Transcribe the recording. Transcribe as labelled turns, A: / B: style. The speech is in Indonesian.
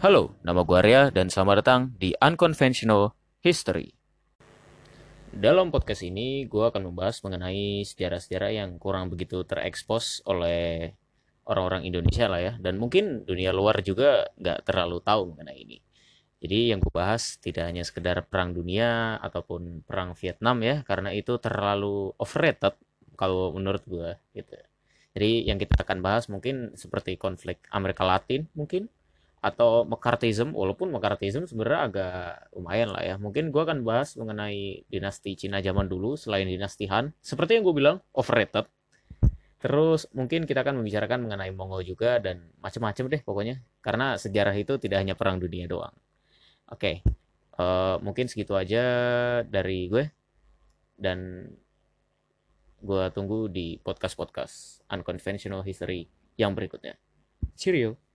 A: Halo, nama gue Arya dan selamat datang di Unconventional History. Dalam podcast ini, gue akan membahas mengenai sejarah-sejarah yang kurang begitu terekspos oleh orang-orang Indonesia lah ya. Dan mungkin dunia luar juga nggak terlalu tahu mengenai ini. Jadi yang gue bahas tidak hanya sekedar perang dunia ataupun perang Vietnam ya, karena itu terlalu overrated kalau menurut gue gitu. Jadi yang kita akan bahas mungkin seperti konflik Amerika Latin mungkin atau McCarthyism walaupun McCarthyism sebenarnya agak lumayan lah ya. Mungkin gue akan bahas mengenai dinasti Cina zaman dulu selain dinasti Han. Seperti yang gue bilang overrated. Terus mungkin kita akan membicarakan mengenai Mongol juga dan macam-macam deh pokoknya. Karena sejarah itu tidak hanya perang dunia doang. Oke okay. uh, eh, mungkin segitu aja dari gue. Dan gue tunggu di podcast-podcast unconventional history yang berikutnya. Cheerio